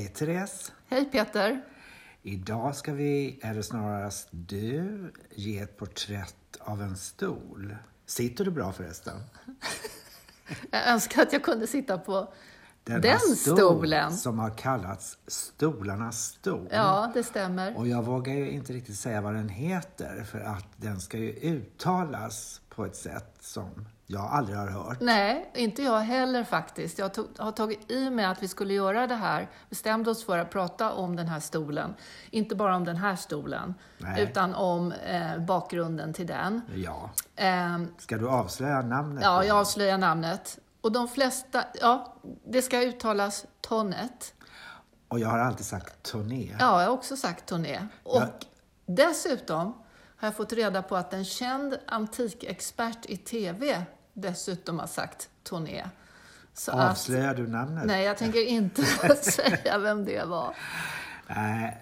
Hej Therese! Hej Peter! Idag ska vi, eller snarast du, ge ett porträtt av en stol. Sitter du bra förresten? Jag önskar att jag kunde sitta på Denna den stol stolen. Som har kallats stolarnas stol. Ja, det stämmer. Och jag vågar ju inte riktigt säga vad den heter för att den ska ju uttalas på ett sätt som jag aldrig har hört. Nej, inte jag heller faktiskt. Jag tog, har tagit i mig att vi skulle göra det här, bestämde oss för att prata om den här stolen. Inte bara om den här stolen, Nej. utan om eh, bakgrunden till den. Ja. Ehm, Ska du avslöja namnet? ja, jag avslöjar namnet. Och de flesta, ja, det ska uttalas Tonnet. Och jag har alltid sagt turné. Ja, jag har också sagt Toné. Och Ja. dessutom har jag fått reda på att en känd antikexpert i TV dessutom har sagt Toné. Så att, Avslöjar du namnet? nej, jag tänker inte säga vem det var. Nej,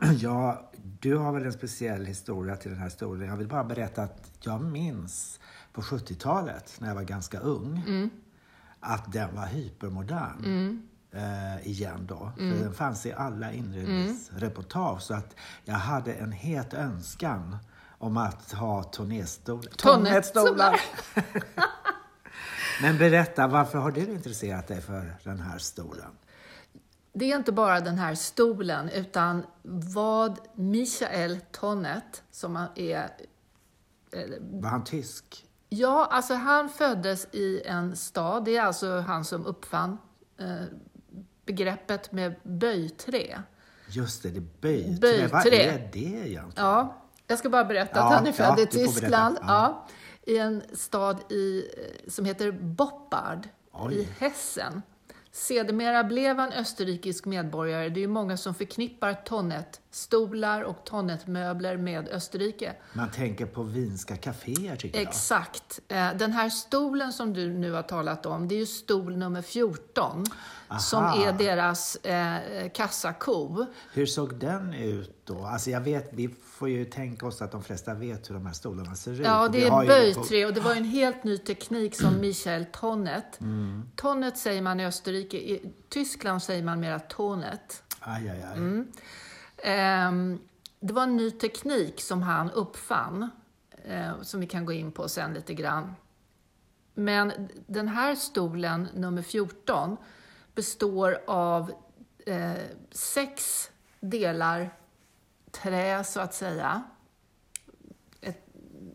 eh, ja, du har väl en speciell historia till den här stolen. Jag vill bara berätta att jag minns på 70-talet, när jag var ganska ung, Mm. att den var hypermodern. Eh, igen då. Mm. För den fanns i alla inredningsreportage. Så att jag hade en het önskan om att ha turnésstol- Tonnettstolar. Men berätta, varför har du intresserat dig för den här stolen? Det är inte bara den här stolen, utan vad Michael Tonnet, som är Var han tysk? Ja, alltså han föddes i en stad. Det är alltså han som uppfann eh, begreppet med böjträ. Just det, det är böjträ. Böjträ. Vad är det egentligen? Ja, jag ska bara berätta Ja, att han är ja, född i får berätta. Tyskland. Ja. Ja. I en stad i, eh, som heter Boppard Oj. i Hessen. Sedermera blev han österrikisk medborgare. Det är ju många som förknippar Tonnet-stolar och Tonnet-möbler med Österrike. Man tänker på vinska kaféer tycker jag. Exakt. Eh, Den här stolen som du nu har talat om, det är ju stol nummer 14. Som Aha. är deras eh, kassako. Hur såg den ut då? Alltså jag vet, vi får ju tänka oss att de flesta vet hur de här stolarna ser ut. Ja, det är böjträ och det var en helt ny teknik som Michael Tonnet. Mm. Tonnet säger man i Österrike, i Tyskland säger man mera Tonet. Aj, aj, aj. Mm. Ehm, det var en ny teknik som han uppfann, eh, som vi kan gå in på sen lite grann. Men den här stolen, nummer 14, består av eh, sex delar trä, så att säga.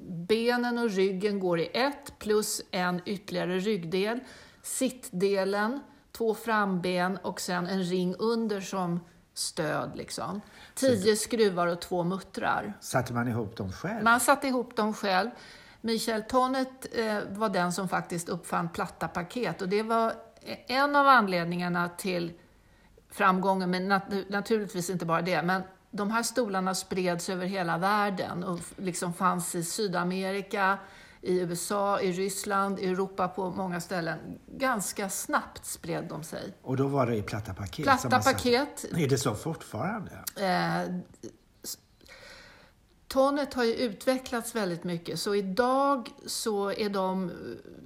Benen och ryggen går i ett, plus en ytterligare ryggdel. Sittdelen, två framben och sen en ring under som stöd. Liksom. Tio skruvar och två muttrar. Satte man ihop dem själv? Man satte ihop dem själv. Michael Tonnet eh, var den som faktiskt uppfann platta paket och det var en av anledningarna till framgången, men nat- naturligtvis inte bara det. Men de här stolarna spreds över hela världen och liksom fanns i Sydamerika, i USA, i Ryssland, i Europa på många ställen. Ganska snabbt spred de sig. Och då var det i platta paket? Platta paket, Är det så fortfarande? Eh, Tonet har ju utvecklats väldigt mycket, så idag så är, de,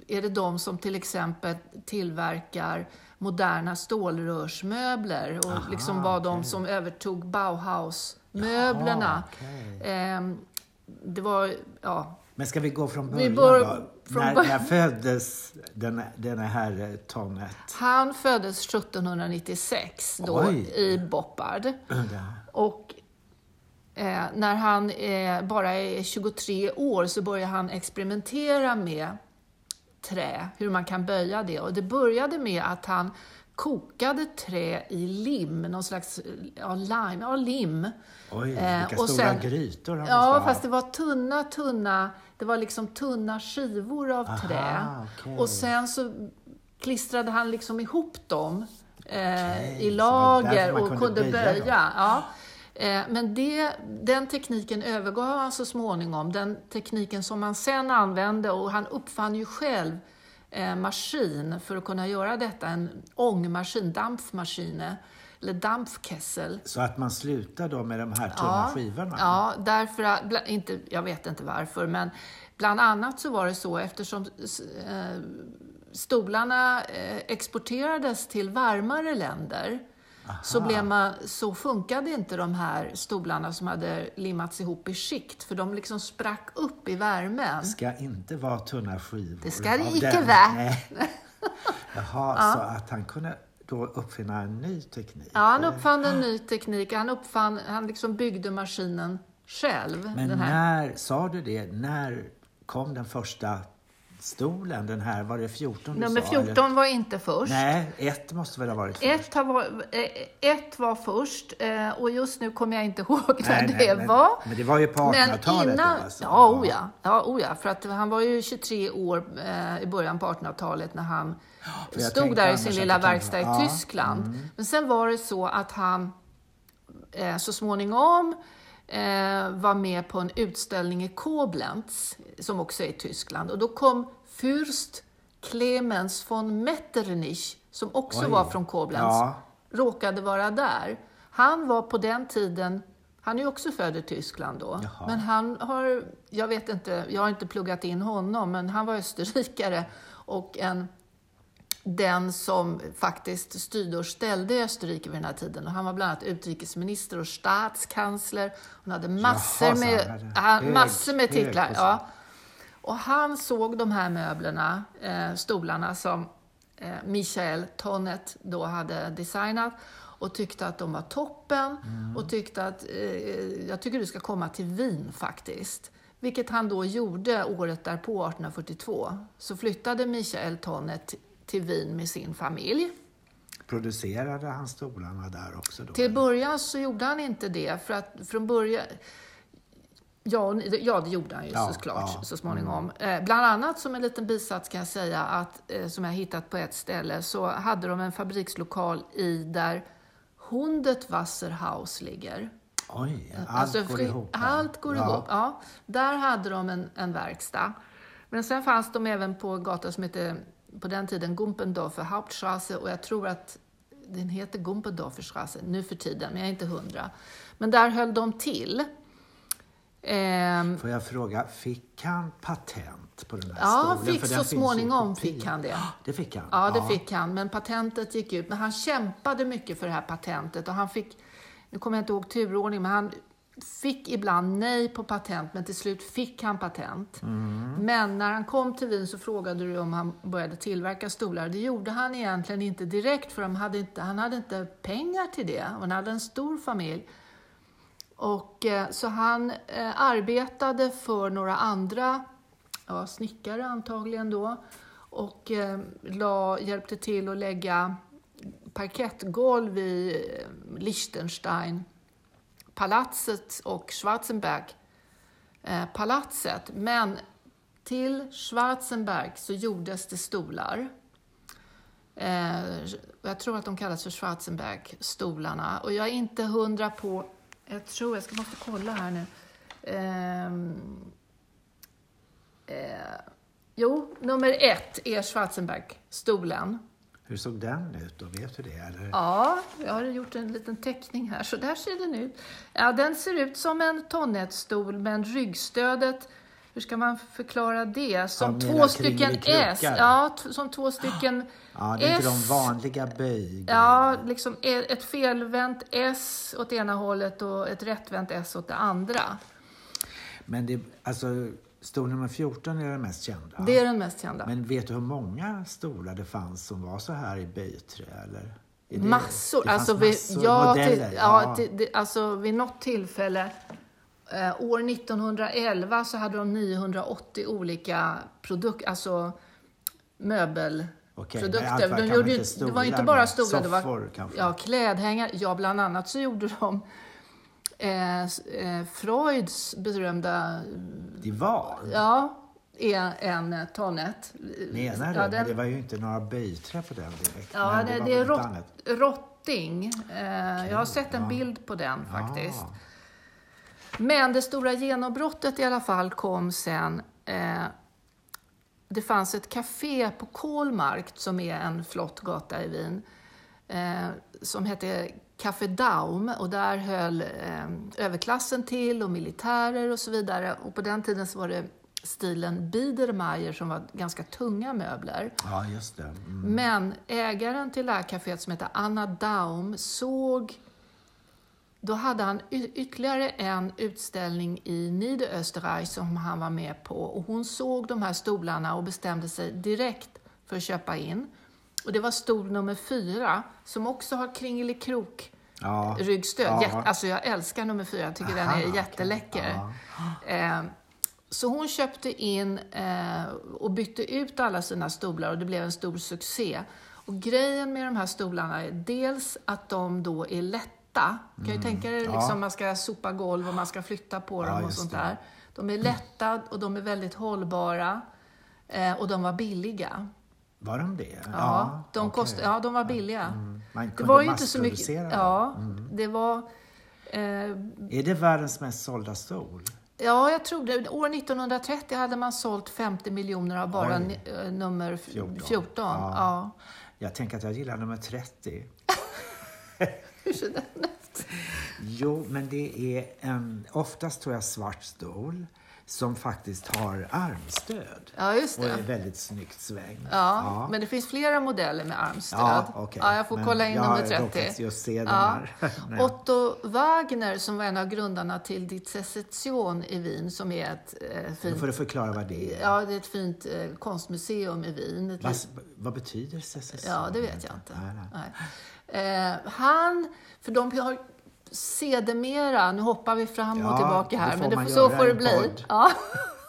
är det de som till exempel tillverkar moderna stålrörsmöbler och Aha, liksom var de okej. som övertog Bauhaus-möblerna. Jaha, okej. Ehm, det var, ja, Men ska vi gå från början bör- då? från när, början. när föddes den, den här Tonnet? han föddes 1796 då Oj. i Boppard. Där. Och eh, när han eh, bara är 23 år så börjar han experimentera med trä, hur man kan böja det. Och det började med att han kokade trä i lim, någon slags ja, lime, ja, lim. Oj, Eh, vilka och stora sen- grytor han Ja, fast det var tunna, tunna, det var liksom tunna skivor av Aha, trä. okej. Och sen så klistrade han liksom ihop dem eh, Okej, i lager och kunde kunde böja böja. ja. Eh, men det, den tekniken övergav han så småningom. Den tekniken som han sen använde och han uppfann ju själv eh, maskin för att kunna göra detta. En ångmaskin, dampfmaskin, eller dampfkessel. Så att man slutar då med de här tunna Ja, skivorna? Ja, därför att, inte, jag vet inte varför, men bland annat så var det så eftersom eh, stolarna eh, exporterades till varmare länder så, blev man, så funkade inte de här stolarna som hade limmats ihop i skikt, för de liksom sprack upp i värmen. Det ska inte vara tunna skivor. Det ska det icke vara. Jaha, så att han kunde då uppfinna en ny teknik. Ja, han uppfann en ny teknik. Han, uppfann, han liksom byggde maskinen själv. Men när, sa du det, när kom den första stolen? Den här, var det 14 du Nummer sa? 14 eller? var inte först. Nej, ett måste väl ha varit först? Ett, har var, eh, ett var först eh, och just nu kommer jag inte ihåg när Nej, det men, var. Men det var ju på 1800-talet då alltså? Ja, oh ja, ja, oh ja. För att han var ju 23 år eh, i början på 1800-talet när han stod där i sin lilla verkstad i ja, mm. Tyskland. Men sen var det så att han eh, så småningom var med på en utställning i Koblenz, som också är i Tyskland. Och då kom Fürst Clemens von Metternich, som också Oj. var från Koblenz, Ja. råkade vara där. Han var på den tiden, han är ju också född i Tyskland då, Jaha. men han har, jag vet inte, jag har inte pluggat in honom, men han var österrikare och en den som faktiskt styrde och ställde i Österrike vid den här tiden. Och han var bland annat utrikesminister och statskansler. Hon hade massor, Jaha, med, han han, massor med titlar. Ja. Och han såg de här möblerna, eh, stolarna, som eh, Michael Tonnet då hade designat och tyckte att de var toppen Mm. och tyckte att eh, jag tycker du ska komma till Wien faktiskt. Vilket han då gjorde året därpå, 1842. Så flyttade Michael Tonnet till Wien med sin familj. Producerade han stolarna där också då? Till början så gjorde han inte det, för att från början... Ja, ja det gjorde han ju Ja, såklart ja. Mm. så småningom. Eh, bland annat som en liten bisats kan jag säga att, eh, som jag hittat på ett ställe, så hade de en fabrikslokal i där Hundetwasserhaus ligger. Oj, allt Alltså, går ihop. Allt går ihop, ja. Där hade de en, en verkstad. Men sen fanns de även på en gata som hette, på den tiden, Gumpendorfer Hauptstraße och jag tror att den heter Gumpendorferstraße nu för tiden, men jag är inte hundra. Men där höll de till. Ehm, Får jag fråga, fick han patent på den här ja, stolen? fick För så småningom fick han det. Det fick han? Ja, det fick han. Men patentet gick ut. Men han kämpade mycket för det här patentet och han fick, nu kommer jag inte ihåg turordning, men han fick ibland nej på patent, men till slut fick han patent. Men när han kom till Wien så frågade du om han började tillverka stolar. Det gjorde han egentligen inte direkt, för de hade inte, han hade inte pengar till det. Han hade en stor familj. Och, eh, så han eh, arbetade för några andra ja, snickare antagligen då och eh, la, hjälpte till att lägga parkettgolv i eh, Liechtenstein palatset och Schwarzenberg eh, palatset. Men till Schwarzenberg så gjordes det stolar. Eh, jag tror att de kallas för Schwarzenberg-stolarna. Och jag är inte hundra på... Jag tror, jag ska måste kolla här nu. Eh, eh, jo, nummer ett är Schwarzenberg-stolen. Hur såg den ut då? Vet du det? Eller? Ja, jag har gjort en liten teckning här. Så där ser den ut. Ja, den ser ut som en tonnetstol, men ryggstödet, hur ska man förklara det? Som Ja, två stycken. S. Ja, som två stycken Ja, det är inte de S. vanliga böj. Ja, liksom e- ett felvänt S åt ena hållet och ett rättvänt S åt det andra. Men det, alltså, stol nummer 14 är den mest kända. Det är den mest kända. Men vet du hur många stolar det fanns som var så här i böjträ? Eller? Det- Massor. Det alltså, vid, massor ja, modeller. till, ja, till, det, alltså vid något tillfälle, eh, år 1911, så hade de 980 olika produkter, alltså Okej, möbelprodukter. allt var de gjorde, inte ju- det var inte stolar, bara stolar, det var ja, klädhängare. Ja, bland annat så gjorde de eh, eh, Freuds berömda, Divan? ja, en, en tonnet. Menar du? Ja, Men den- det var ju inte några böjträ på den direkt. Ja, men det, var det är rott, rotting. Eh, jag har sett en ja. bild på den faktiskt. Ah. Men det stora genombrottet i alla fall kom sen. Eh, det fanns ett café på Kolmarkt, som är en flott gata i Wien, eh, som hette Café Daum och där höll eh, överklassen till och militärer och så vidare. Och på den tiden så var det stilen Biedermeier som var ganska tunga möbler. Ja, just det. Mm. Men ägaren till det här kaféet som heter Anna Daum såg då hade han ytterligare en utställning i Niederösterreich som han var med på och hon såg de här stolarna och bestämde sig direkt för att köpa in. Och det var stol nummer fyra som också har kringelikrok Ja. ryggstöd. Ja. Jätte, alltså jag älskar nummer fyra, jag tycker den Aha, är okej. jätteläcker. Eh, så hon köpte in eh, och bytte ut alla sina stolar och det blev en stor succé. Och grejen med de här stolarna är dels att de då är lätta. Kan ju tänka dig Mm. Ja. liksom man ska sopa golv och man ska flytta på dem och just sånt det. där. De är lätta och de är väldigt hållbara. Eh, och de var billiga. Var de det? Ja, de, okej. kost, ja, de var billiga. Mm. Man Det kunde var ju inte så mycket... Ja, dem. det var... Eh, Är det världens mest sålda stol? Ja, jag tror det. År 1930 hade man sålt 50 miljoner av bara Oj. eh, nummer f- 14. 14. Ja. Ja. Jag tänker att jag gillar nummer 30. Hur ser den ut? Jo, men det är en oftast tror jag svart stol som faktiskt har armstöd. Ja, just Och är det. väldigt snyggt svängd. Ja, men det finns flera modeller med armstöd. Ja, okej. ja, jag får Men kolla in jag nummer har 30. råkat just se den Ja. här. Otto Wagner, som var en av grundarna till Die Secession i Wien, som är ett eh, Nu fint, får du förklara vad det är. ja, det är ett fint eh, konstmuseum i Wien. Vad, vad betyder secession? Ja, det vet jag inte. Nej, nej. Nej. Eh, han, för de har sedermera, nu hoppar vi fram och Ja, tillbaka det här, men det, så får det bli. Ja.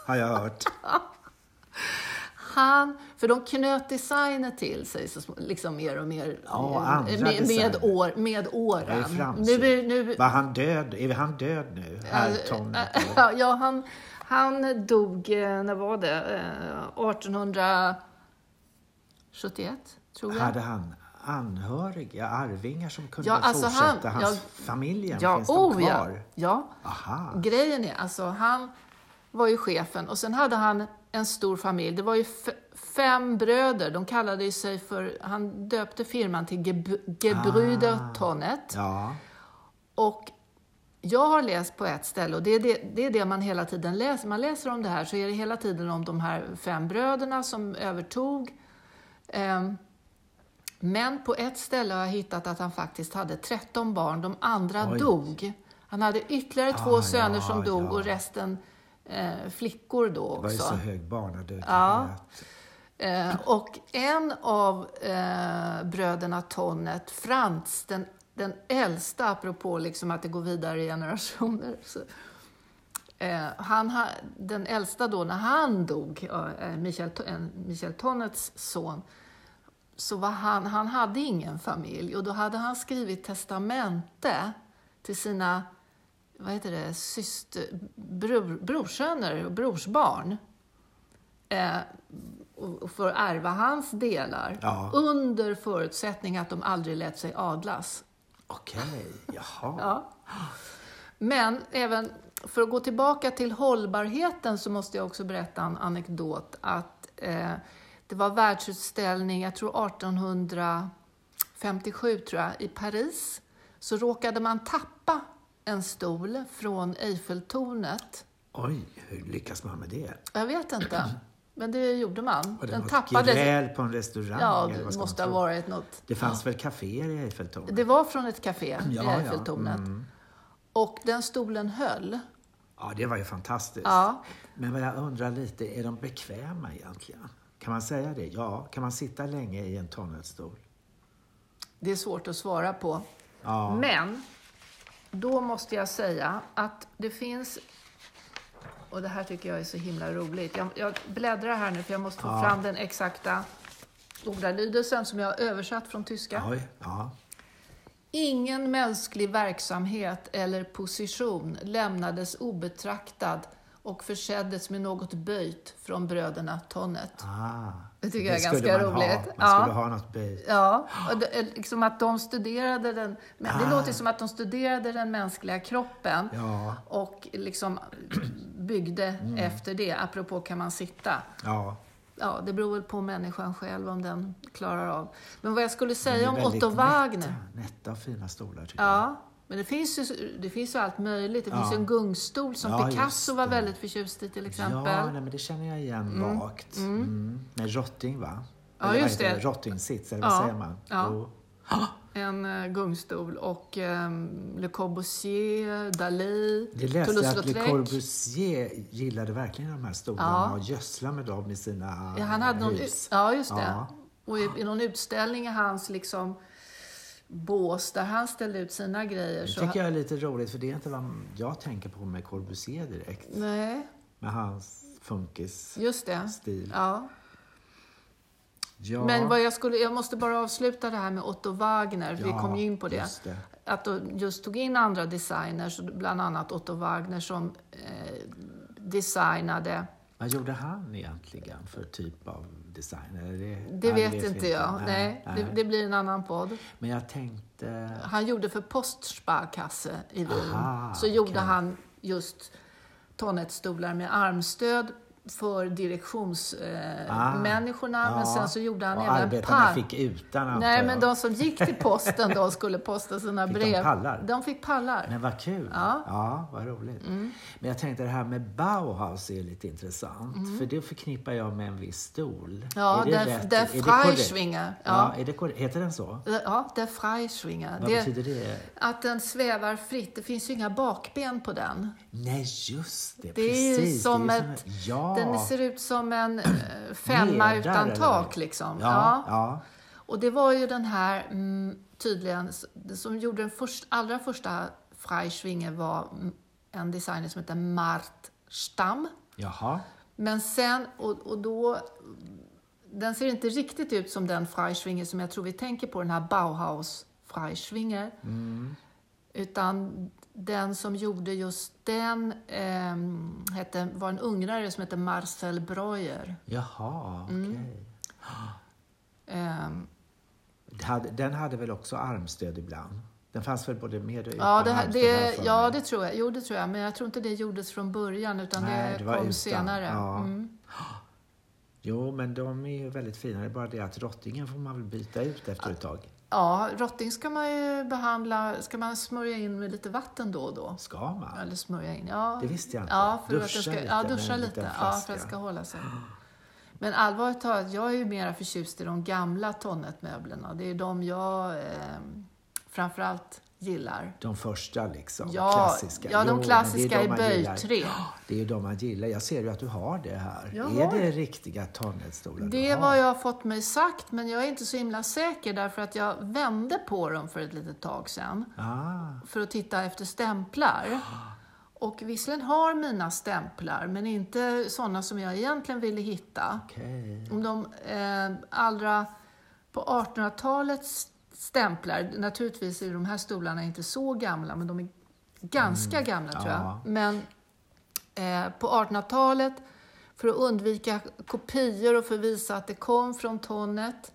Har jag hört. Han, för de knöt designer till sig så, liksom mer och mer Ja, eh, med, med, år, med åren. Nu, nu, Var han död? Är han död nu? Tommy? Ja, han, han dog, när var det? Eh, 1871, tror jag. Hade han anhöriga, arvingar som kunde Ja, alltså fortsätta? han- Hans ja, familjen, Ja, finns de oh ja. kvar? ja. Aha. Grejen är, alltså han var ju chefen och sen hade han en stor familj. Det var ju fem bröder. De kallade sig för, han döpte firman till Geb- Gebrüder Ah. Tonnet. Ja, Och jag har läst på ett ställe, och det är det, det är det man hela tiden läser. Man läser om det här, så är det hela tiden om de här fem bröderna som övertog. Ehm, Men på ett ställe har jag hittat att han faktiskt hade 13 barn. De andra Oj. dog. Han hade ytterligare två Ah, söner ja, som dog ja. och resten eh, flickor då det var ju så också. hög barnadödlighet. Ja. Eh, och en av eh, bröderna Tonnet, Frans, den, den äldsta, apropå liksom att det går vidare i generationer. Så, eh, han, ha- den äldsta då, när han dog, eh, Michael, en- Michael Tonnets son, så var han, han hade ingen familj och då hade han skrivit testamente till sina vad heter det, syster, bror, brorsöner och brorsbarn. Eh, och för att ärva hans delar. Ja. Under förutsättning att de aldrig lät sig adlas. Okej, jaha. Ja. Men även för att gå tillbaka till hållbarheten så måste jag också berätta en anekdot. Att eh, det var världsutställning, jag tror 1857 tror jag, i Paris. Så råkade man tappa en stol från Eiffeltornet. Oj, hur lyckas man med det? Jag vet inte, men det gjorde man. Det Den något tappades. gräl på en restaurang? Ja, det måste ha varit något. Det fanns väl kaféer i Eiffeltornet? Det var från ett café Ja, i ja. Eiffeltornet. Mm. Och den stolen höll. Ja, det var ju fantastiskt. Ja. Men vad jag undrar lite, är de bekväma egentligen? Kan man säga det? Ja. Kan man sitta länge i en tonnettstol? Det är svårt att svara på. Ja. Men då måste jag säga att det finns, och det här tycker jag är så himla roligt. Jag, jag bläddrar här nu för jag måste få Ja. fram den exakta ordalydelsen som jag har översatt från tyska. Oj, ja. Ingen mänsklig verksamhet eller position lämnades obetraktad och förseddes med något böjt från bröderna Tonnet. Ah. Det tycker jag är ganska man Ha. roligt. Man Ja. skulle ha något böjt. Ja, och det, liksom att de studerade den, men det Ah. låter som att de studerade den mänskliga kroppen Ja, och liksom byggde Mm. efter det. Apropå kan man sitta. ja. Ja, det beror väl på människan själv om den klarar av. Men vad jag skulle Det säga om Otto Wagner. Nätta, nätta och fina stolar tycker jag. Men det finns ju, det finns ju allt möjligt. Det Ja. finns ju en gungstol som Ja, Picasso var väldigt förtjust i till exempel. Ja, nej, men det känner jag igen vagt. Mm. Med rotting, va? Ja, Eller just det. Rottingsits, eller vad Ja, säger man? ja. Jo. En eh, gungstol och um, Le Corbusier, Dalí, Det läste jag att Le. Corbusier gillade verkligen de här stolarna Ja. och gödslade med dem i sina Ja, han hade någon, hus. ja, just det. Ja. Och i, i någon utställning i hans liksom, bås där han ställde ut sina grejer. Det tycker jag är lite roligt, för det är inte vad jag tänker på med Corbusier direkt. Nej, Med hans funkis-stil. just det. Ja. Ja, Men vad jag, skulle, jag måste bara avsluta det här med Otto Wagner, för vi Ja, kom ju in på det. just det. Att de just tog in andra designers, bland annat Otto Wagner som eh, designade Vad gjorde han egentligen för typ av design? Det, Det vet inte jag. Nej, nej. Det, det blir en annan podd. Men jag tänkte... Han gjorde för Postsparkasse i Wien. Aha, så gjorde han just tonnettstolar med armstöd för direktionsmänniskorna. Ah, Eh. Men sen så gjorde han även arbetarna pall. fick utan, Nej, men de som gick till posten, de skulle posta sina Fick de brev. pallar? De fick pallar. Men vad kul! Ja. ja vad roligt. Men jag tänkte det här med Bauhaus är lite intressant. För det förknippar jag med en viss stol. Mm. Ja, är det der, rätt? Freischwinger. Ja. Ja. är det korrekt? Heter den så? Ja, der Freischwinger. Vad Det, betyder det? att den svävar fritt. Det finns ju inga bakben på den. Nej, just det. Det är ju precis. som det är ett... ja. Den ser ut som en eh, femma Ledare, utan eller? tak liksom. Ja, ja. Och det var ju den här, mm, tydligen, som gjorde den först, allra första Freischwinger var mm, en designer som heter Mart Stam. Jaha. Men sen, och, och då, den ser inte riktigt ut som den Freischwinger som jag tror vi tänker på, den här Bauhaus Freischwinger. Utan den som gjorde just den ehm, hette, var en ungrare som hette Marcel Breuer. Jaha, okej. Mm. Ehm, Det hade- Den hade väl också armstöd ibland? Den fanns väl både med och utan ja, det, armstöd, det, ja, det tror jag. Jo, det tror jag. Men jag tror inte det gjordes från början, utan Nej, det, det kom utan. senare. Ja. Mm. Jo, men de är ju väldigt fina. Det är bara det att rottingen får man väl byta ut efter ett tag. Ja, rotting ska man ju behandla, ska man smörja in med lite vatten då och då. Ska man? Eller smörja in, ja. Det visste jag inte. Ja, för Duscha att den ska, lite ja, duscha lite. Ja, för att det ska hålla sig. Men allvarligt talat, jag är ju mera förtjust i de gamla tonnetmöblerna. Det är de jag eh, framförallt gillar. De första liksom, Ja, klassiska. ja, de Jo, klassiska i de man böj gillar. tre. Det är ju de man gillar. Jag ser ju att du har det här. Jag är det riktiga tonnettstolar du Det är vad jag har fått mig sagt, men jag är inte så himla säker därför att jag vände på dem för ett litet tag sedan Ah, för att titta efter stämplar. Och visserligen har mina stämplar, men inte sådana som jag egentligen ville hitta. okej. Om de eh, allra på 1800-talets stämplar, naturligtvis är de här stolarna inte så gamla, men de är ganska gamla tror jag. Mm. ja. Men eh, på 1800-talet, för att undvika kopior och för att visa att det kom från tonnet,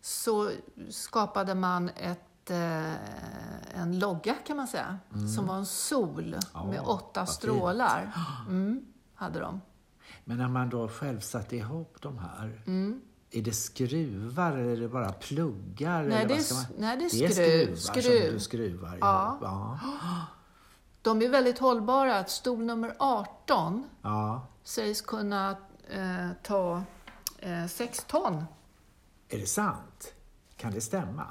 så skapade man ett, eh, en logga kan man säga, som var en sol Ja, med åtta strålar. Mm, hade de. Men när man då själv satte ihop de här, Mm. Är det skruvar eller är det bara pluggar? Nej, eller det är man... nej, det är det är skruv- skruvar skruv. som du skruvar Ja. Ja. De är väldigt hållbara. Stol nummer 18 ja. sägs kunna eh, ta eh, 6 ton. Är det sant? Kan det stämma?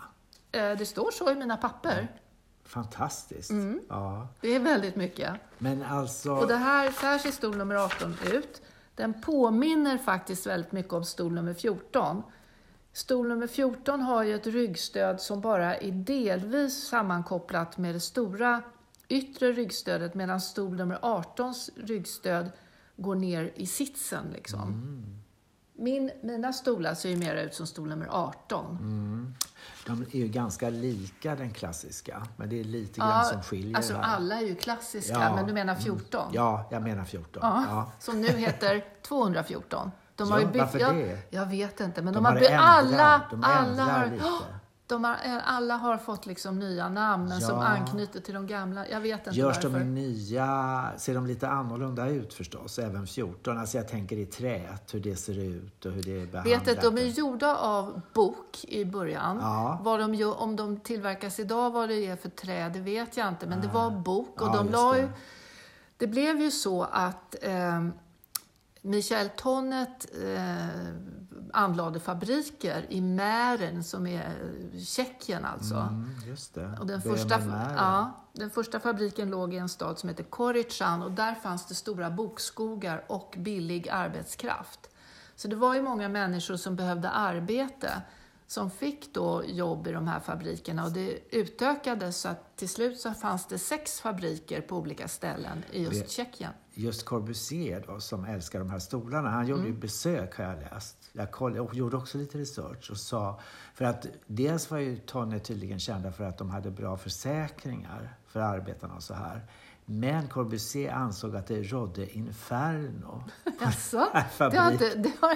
Eh, det står så i mina papper. Fantastiskt. Mm. Ja. Det är väldigt mycket. Men alltså... Och det här, så här ser stol nummer 18 ut. Den påminner faktiskt väldigt mycket om stol nummer 14. Stol nummer 14 har ju ett ryggstöd som bara är delvis sammankopplat med det stora yttre ryggstödet medan stol nummer 18s ryggstöd går ner i sitsen. Liksom. Min, mina stolar ser ju mer ut som stol nummer 18. De är ju ganska lika den klassiska, men det är lite grann som skiljer alltså här. alla är ju klassiska, Ja, men du menar 14? Ja, jag menar 14. Ja, Ja. Som nu heter 214. De har Ja, ju byggt, varför ja, det? Jag vet inte, men de, De har har ändrat, alla, de alla har, lite. Ja, De har, eh, alla har fått liksom nya namn men som Ja. anknyter till de gamla. Jag vet inte Görs varför. de nya, ser de lite annorlunda ut förstås, även 14? Alltså jag tänker i träet, hur det ser ut och hur det är behandlat. Vet att de är gjorda av bok i början. Ja. Vad de gör, om de tillverkas idag, vad det är för trä, det vet jag inte. Men det var bok och Ja, de la ju... det. Det blev ju så att eh, Michael Tonnet eh, anlade fabriker i Mären, som är eh, Tjeckien alltså. Mm, just det. Och den, första, ja, den första fabriken låg i en stad som heter Korytschan och där fanns det stora bokskogar och billig arbetskraft. Så det var ju många människor som behövde arbete som fick då jobb i de här fabrikerna och det utökades så att till slut så fanns det sex fabriker på olika ställen i just Tjeckien. Just Corbusier då, som älskar de här stolarna, han gjorde Mm. ju besök har jag läst. Jag kollade, och gjorde också lite research och sa, för att dels var ju Tonne tydligen kända för att de hade bra försäkringar för arbetarna och så här. Men Corbusier ansåg att det rådde inferno. Jaså? Det har inte, det har,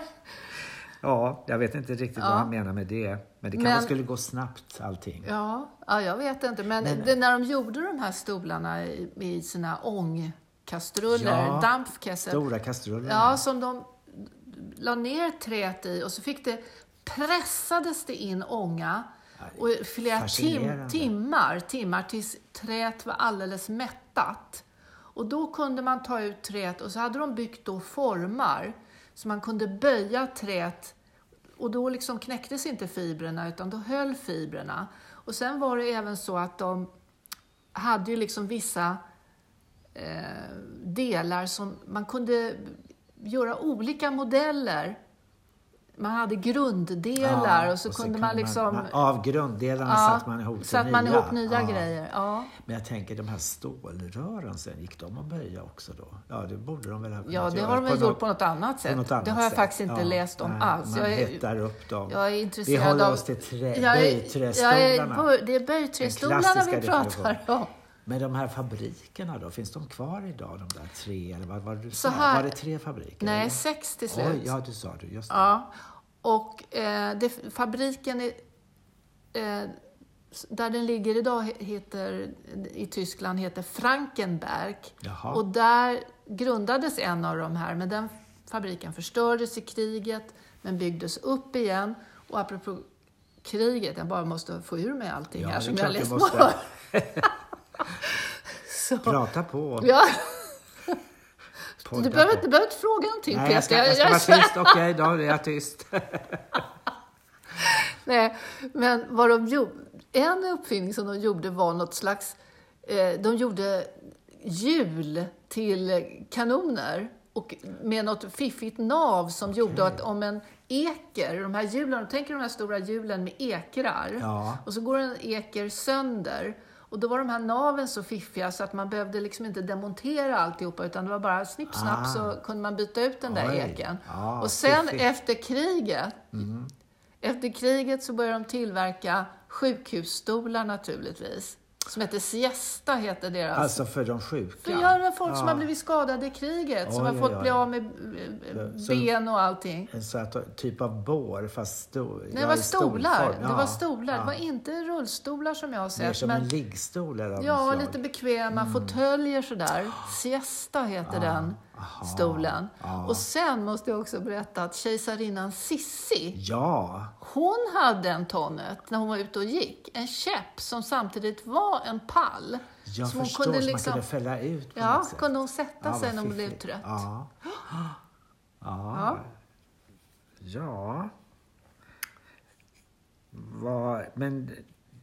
Ja, jag vet inte riktigt vad Ja. han menar med det. Men det kan Men- vara skulle gå snabbt allting. ja, ja, jag vet inte. Men, Men- det, när de gjorde de här stolarna i, i sina ångkastruller, Ja, dampkessel, Stora kastruller. Ja, som de la ner träet i och så fick det, pressades det in ånga och flera tim, timmar, timmar tills träet var alldeles mättat. Och då kunde man ta ut träet och så hade de byggt då formar så man kunde böja träet och då liksom knäcktes inte fibrerna utan då höll fibrerna. Och sen var det även så att de hade ju liksom vissa eh, delar som man kunde göra olika modeller. Man hade grunddelar Ja, och så och så kunde kan man liksom... av grunddelarna ja, satte man ihop till man nya. ihop nya Ja. grejer. Ja. Men jag tänker de här stålrören sen, gick de att böja också då? Ja, det borde de väl ha kunnat ja, det göra har de väl gjort på något annat sätt. något annat det har jag sätt. faktiskt inte läst om nej, alls. Man Jag är, hettar upp dem. jag är Vi intresserad håller av... oss till trä, böjträstolarna. böj- Det är böjträstolarna vi pratar om. Men de här fabrikerna då, finns de kvar idag? De där tre, eller vad var det du sa? här- Var det tre fabriker? Nej, eller? sex till slut. Oj, ja, du sa det. Just det. Ja, och eh, det, fabriken är, eh, där den ligger idag he- heter, i Tyskland heter Frankenberg. Jaha. Och där grundades en av de här, men den fabriken förstördes i kriget, men byggdes upp igen. Och apropå kriget, jag bara måste få ur mig allting Ja, här som jag du läst på. Så, Prata på. ja, podda du behöver på. inte, behöver inte fråga någonting Nej, jag ska, Peter. jag ska vara tyst. Okej, då är jag tyst. Nej, men vad de gjorde, en uppfinning som de gjorde var något slags, eh, de gjorde hjul till kanoner och med något fiffigt nav som gjorde att om en eker, de här hjulen, tänk er de här stora hjulen med ekrar, Ja. och så går en eker sönder. Och då var de här naven så fiffiga så att man behövde liksom inte demontera alltihopa utan det var bara snipp snapp Ah. så kunde man byta ut den där Oj. eken. Ja, och sen fiffigt. efter kriget Mm. efter kriget så började de tillverka sjukhusstolar naturligtvis. Som heter Siesta, heter deras. Alltså för de sjuka? För göra folk som Ja. har blivit skadade i kriget, som Oj, har oj, fått oj. bli av med eh, ben och allting. En sån typ av bår, fast stor. Nej, det ja, var stolar. stolform. Det var Ja, stolar. ja. Det var inte rullstolar som jag har Mer sett. som Men en liggstol eller ja, slag. lite bekväma fåtöljer sådär. Siesta heter den aha, stolen. ja. Och sen måste jag också berätta att kejsarinnan Sissi, Ja, Hon hade en tonnet när hon var ute och gick. En käpp som samtidigt var en pall. jag Som hon förstår. kunde så liksom- man kunde fälla ut på Ja, något sätt. kunde hon sätta sig vad när hon blev trött. Ja. Ja. Ja. ja. Vad, men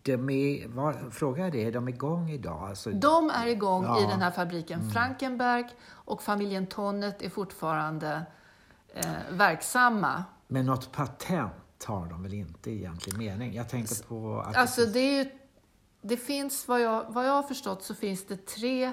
de är, vad, fråga är det, är de igång idag? Alltså, De är igång Ja. Mm. i den här fabriken Frankenberg och familjen Tonnet är fortfarande eh, verksamma. Men något patent har de väl inte i egentlig mening? Jag tänker på att Alltså det är ju, det finns, vad jag, vad jag har förstått så finns det tre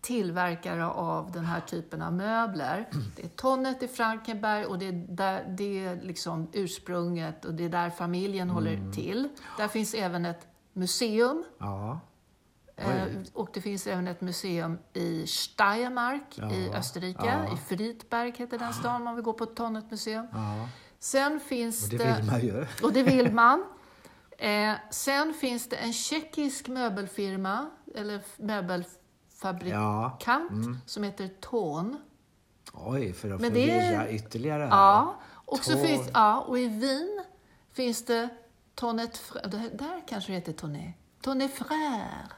tillverkare av den här typen av möbler. Det är Tonnet i Frankenberg och det är, där, det är liksom ursprunget och det är där familjen Mm. håller till. Där finns även ett museum Ja. Eh, och det finns även ett museum i Steiermark i Ja, Österrike. ja. I Friedberg heter den stan om man vill gå på ett Tonnet-museum. Ja. Sen finns Och det vill man ju. Och det vill man. Eh, sen finns det en tjeckisk möbelfirma, eller möbelfabrikant, Ja. mm. som heter Ton. Oj, för att Men det förvirra ytterligare. Ja, och, så finns, ja, och i Wien finns det Tonnet där kanske det heter Tonnet. Tonnet Frère.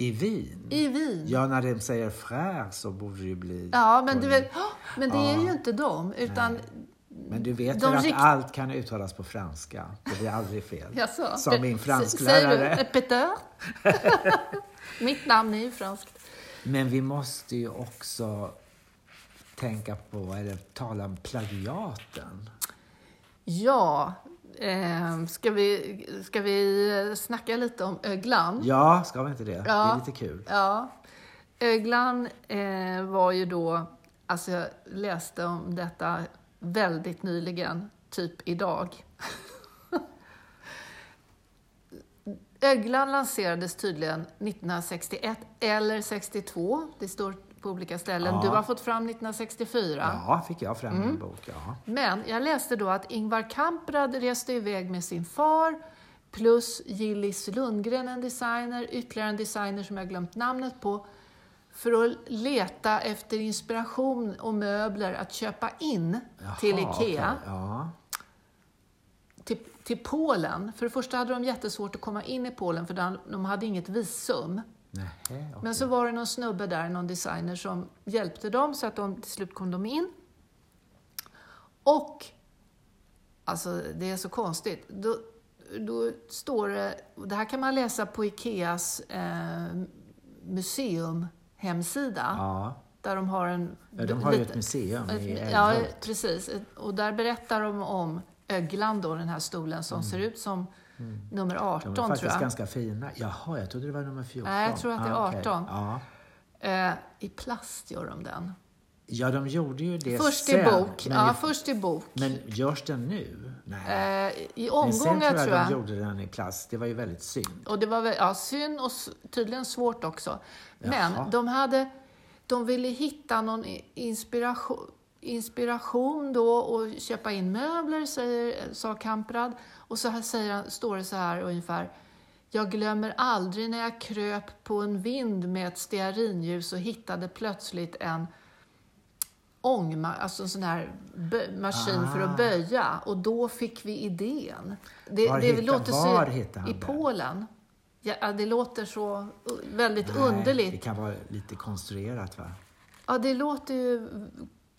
I Wien? I Wien. Ja, när de säger frär så borde det ju bli... Ja, men, du vet, "Åh, men det är ju inte dem, utan... Men du vet de väl att rikt- allt kan uttalas på franska? Det blir aldrig fel. Jaså? Som min fransklärare. Säger du Peter? Mitt namn är ju franskt. Men vi måste ju också tänka på, eller tala om plagiaten. Ja, eh, ska, vi, ska vi snacka lite om öglan? Ja, ska vi inte det? Det Ja. är lite kul. Ja. Öglan eh, var ju då, alltså jag läste om detta väldigt nyligen, typ idag. Öglan lanserades tydligen 1961 eller 62. Det står på olika ställen. Ja. Du har fått fram 1964. Ja, fick jag fram Mm. en bok. Ja. Men jag läste då att Ingvar Kamprad reste iväg med sin far plus Gillis Lundgren, en designer, ytterligare en designer som jag glömt namnet på, för att leta efter inspiration och möbler att köpa in till Jaha, IKEA, okej. Ja. till, till Polen. För det första hade de jättesvårt att komma in i Polen för de hade inget visum. Nej, okej. Men så var det någon snubbe där, någon designer, som hjälpte dem så att de till slut kom de in. Och, alltså det är så konstigt, då, då står det, och det här kan man läsa på Ikeas eh, museumhemsida, Ja. där de har en... ja, de har ju ett museum i Ja, precis. Och där berättar de om öglan då, den här stolen som ser ut som nummer 18 Mm. De är tror faktiskt jag. ganska fina. Jaha, jag trodde det var nummer 14. Nej, jag tror att det är Ah, okej. 18. Ja. Eh, I plast gör de den. ja, de gjorde ju det Först sen. i bok. Men, Ja, i- först i bok. men görs den nu? Nej. Eh, I men sen omgångar tror jag, tror jag. de gjorde den i plast. Det var ju väldigt synd. Och det var väl, ja, synd och tydligen svårt också. Jaha. Men de hade, de ville hitta någon inspiration, inspiration då och köpa in möbler, säger, sa Kamprad. Och så här säger står det så här ungefär. Jag glömmer aldrig när jag kröp på en vind med ett stearinljus och hittade plötsligt en ångma, alltså en sån här maskin för Ah. att böja. Och då fick vi idén. Det, Var det hittade- låter var så, I det? Polen. Ja, det låter så väldigt Nej, underligt. Det kan vara lite konstruerat va? Ja, det låter ju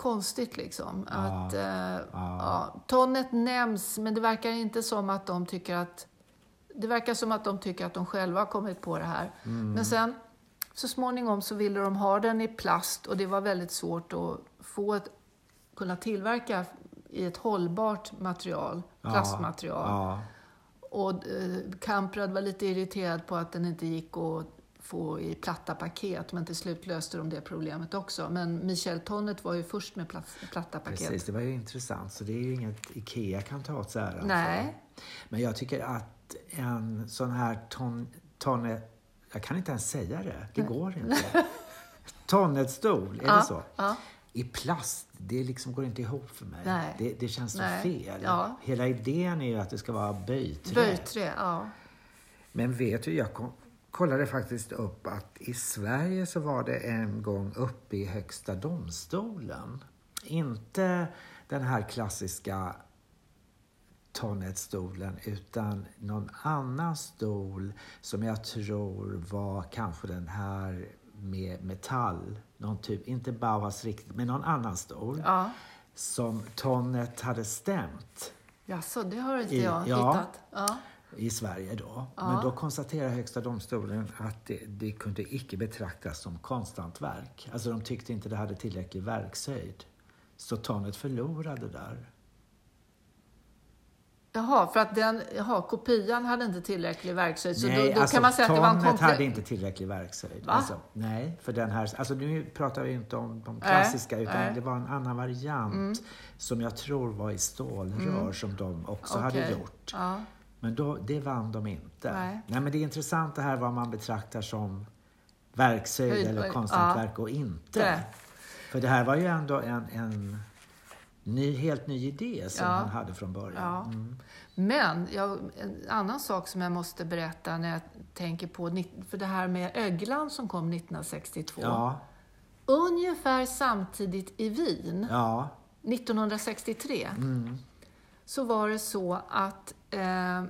konstigt liksom. Ja, Att, eh, ja. tonnet nämns, men det verkar inte som att de tycker att... Det verkar som att de tycker att de själva har kommit på det här. Mm. Men sen, så småningom så ville de ha den i plast och det var väldigt svårt att få ett, kunna tillverka i ett hållbart material, plastmaterial. Ja. Och eh, Kamprad var lite irriterad på att den inte gick att få i platta paket, men till slut löste de det problemet också. Men Michel Tonnet var ju först med plat, platta paket. Precis, det var ju intressant. Så det är ju inget IKEA kan ta åt sig äran för. Nej. Men jag tycker att en sån här ton, tonne... Jag kan inte ens säga det. Det går inte. Tonnetstol, är det så? Ja. I plast, det liksom går inte ihop för mig. Nej. Det, det känns så Nej. fel. Ja. Hela idén är ju att det ska vara böjträ. Böjträ, ja. Men vet du, jag kom, kollade faktiskt upp att i Sverige så var det en gång uppe i Högsta domstolen. Inte den här klassiska Tonnetstolen utan någon annan stol som jag tror var kanske den här med metall. Någon typ, inte Bauhaus riktigt, men någon annan stol. ja. Som Tonnet hade stämt Jaså, det har inte I- jag ja. hittat. Ja. I Sverige då. Men då konstaterar Högsta domstolen att det, det kunde icke betraktas som konsthantverk. Alltså de tyckte inte det hade tillräcklig verkshöjd. Så Tonnet förlorade där. Jaha, för att den, jaha, kopian hade inte tillräcklig verkshöjd. Så nej, då, då alltså kan man säga att det var en Tonnet komplett... hade inte tillräcklig verkshöjd. Va? Alltså, nej, för den här, alltså nu pratar vi inte om de klassiska utan nej. Mm. det var en annan variant som jag tror var i stålrör som de också hade Okej. gjort. Ja. Men då, det vann de inte. Nej. men det är intressant det här vad man betraktar som verkshöjd Höjd- eller ja. konsthantverk och inte. Det. För det här var ju ändå en, en ny, helt ny idé som Ja. han hade från början. Ja. Men jag, en annan sak som jag måste berätta när jag tänker på, för det här med öglan som kom 1962. Ja, Ungefär samtidigt i Wien, ja, 1963, mm. så var det så att eh,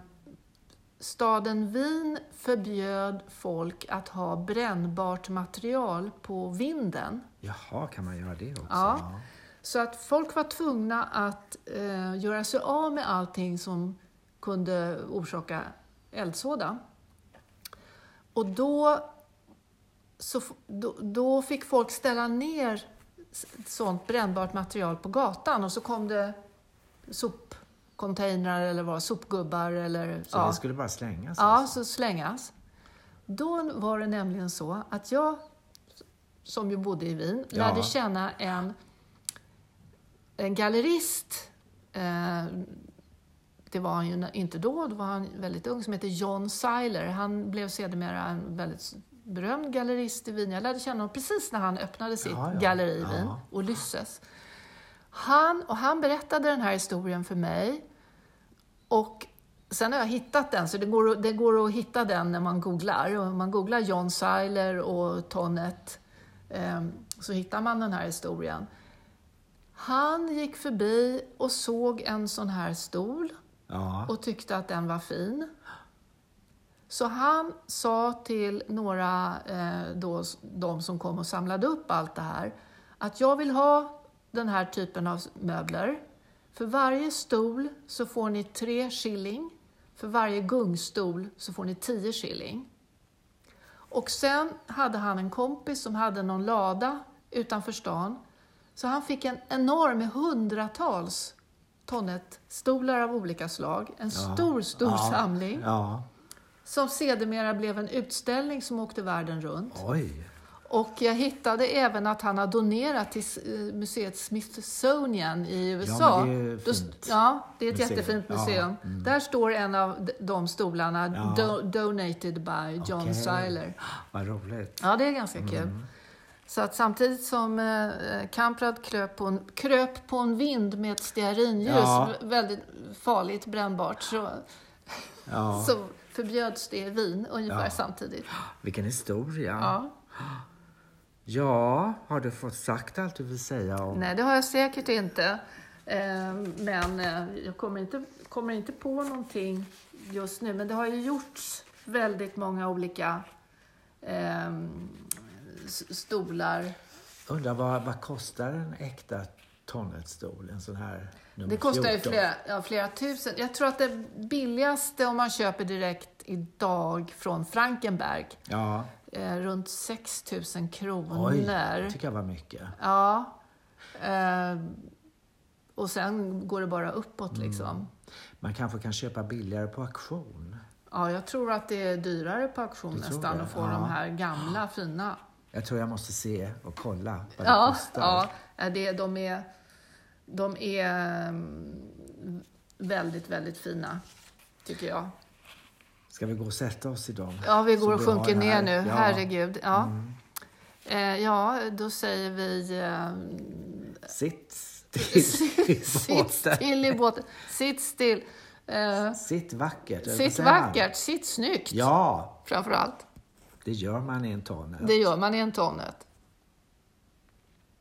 staden Wien förbjöd folk att ha brännbart material på vinden. Jaha, kan man göra det också? Ja. Så att folk var tvungna att eh, göra sig av med allting som kunde orsaka eldsvåda. Och då, så, då, då fick folk ställa ner sånt brännbart material på gatan och så kom det sopcontainrar eller vad, sopgubbar eller... Så det skulle bara slängas? Ja, alltså? så slängas. Då var det nämligen så att jag, som ju bodde i Wien, Ja. lärde känna en, en gallerist. Eh, det var han ju inte då, då var han väldigt ung, som heter John Seiler. Han blev sedermera en väldigt berömd gallerist i Wien. Jag lärde känna honom precis när han öppnade sitt Ja, ja. galleri i Wien, Ja. Ulysses. Han, och han berättade den här historien för mig. Och sen har jag hittat den, så det går, det går att hitta den när man googlar. Och man googlar John Seiler och Tonnet eh, så hittar man den här historien. Han gick förbi och såg en sån här stol Ja. och tyckte att den var fin. Så han sa till några, eh, då, de som kom och samlade upp allt det här, att jag vill ha den här typen av möbler. För varje stol så får ni tre shilling. För varje gungstol så får ni tio shilling. Och sen hade han en kompis som hade någon lada utanför stan. Så han fick en enorm hundratals tonnet-stolar av olika slag. En Ja. stor, stor Ja. samling. Ja. Som sedermera blev en utställning som åkte världen runt. Oj. Och jag hittade även att han har donerat till eh, museet Smithsonian i USA. men det är fint. Ja, det är ett Museum. jättefint Ja, museum. mm. Där står en av de- stolarna, Ja. do, donated by John Okej. Seiler. Vad roligt. Ja, det är ganska kul. Mm. Så att samtidigt som eh, Kamprad kröp på, en, kröp på en vind med ett stearinljus, Ja. väldigt farligt brännbart, så, Ja. så förbjöds det i Wien ungefär Ja. samtidigt. Vilken historia. Ja. Har du fått sagt allt du vill säga om... Nej, det har jag säkert inte. Eh, Men eh, jag kommer inte, kommer inte på någonting just nu. Men det har ju gjorts väldigt många olika eh, s- stolar. Undrar vad, vad kostar en äkta tonnetstol? En sån här nummer Det kostar ju 14? flera, ja, flera tusen. Jag tror att det billigaste om man köper direkt idag från Frankenberg, Ja. Eh, runt 6 000 kronor. Oj, det tycker jag var mycket. Ja. Eh, och sen går det bara uppåt Mm. liksom. Man kanske kan köpa billigare på auktion. Ja, jag tror att det är dyrare på auktion nästan att få Ja. de här gamla fina. Jag tror jag måste se och kolla vad Ja, det kostar. ja ja, det, de är, de är mm, väldigt, väldigt fina, tycker jag. Ska vi gå och sätta oss i dem? Ja, vi går Så och sjunker ner nu. Ja. Mm. Herregud. Ja. Eh, ja, då säger vi... Eh, Sitt still i sitt båten. still i båten. Sitt still. Eh, Sitt vackert. sitt man? vackert. Sitt snyggt, Ja, framför allt. det gör man i en tonnet. Det gör man i en tonnet.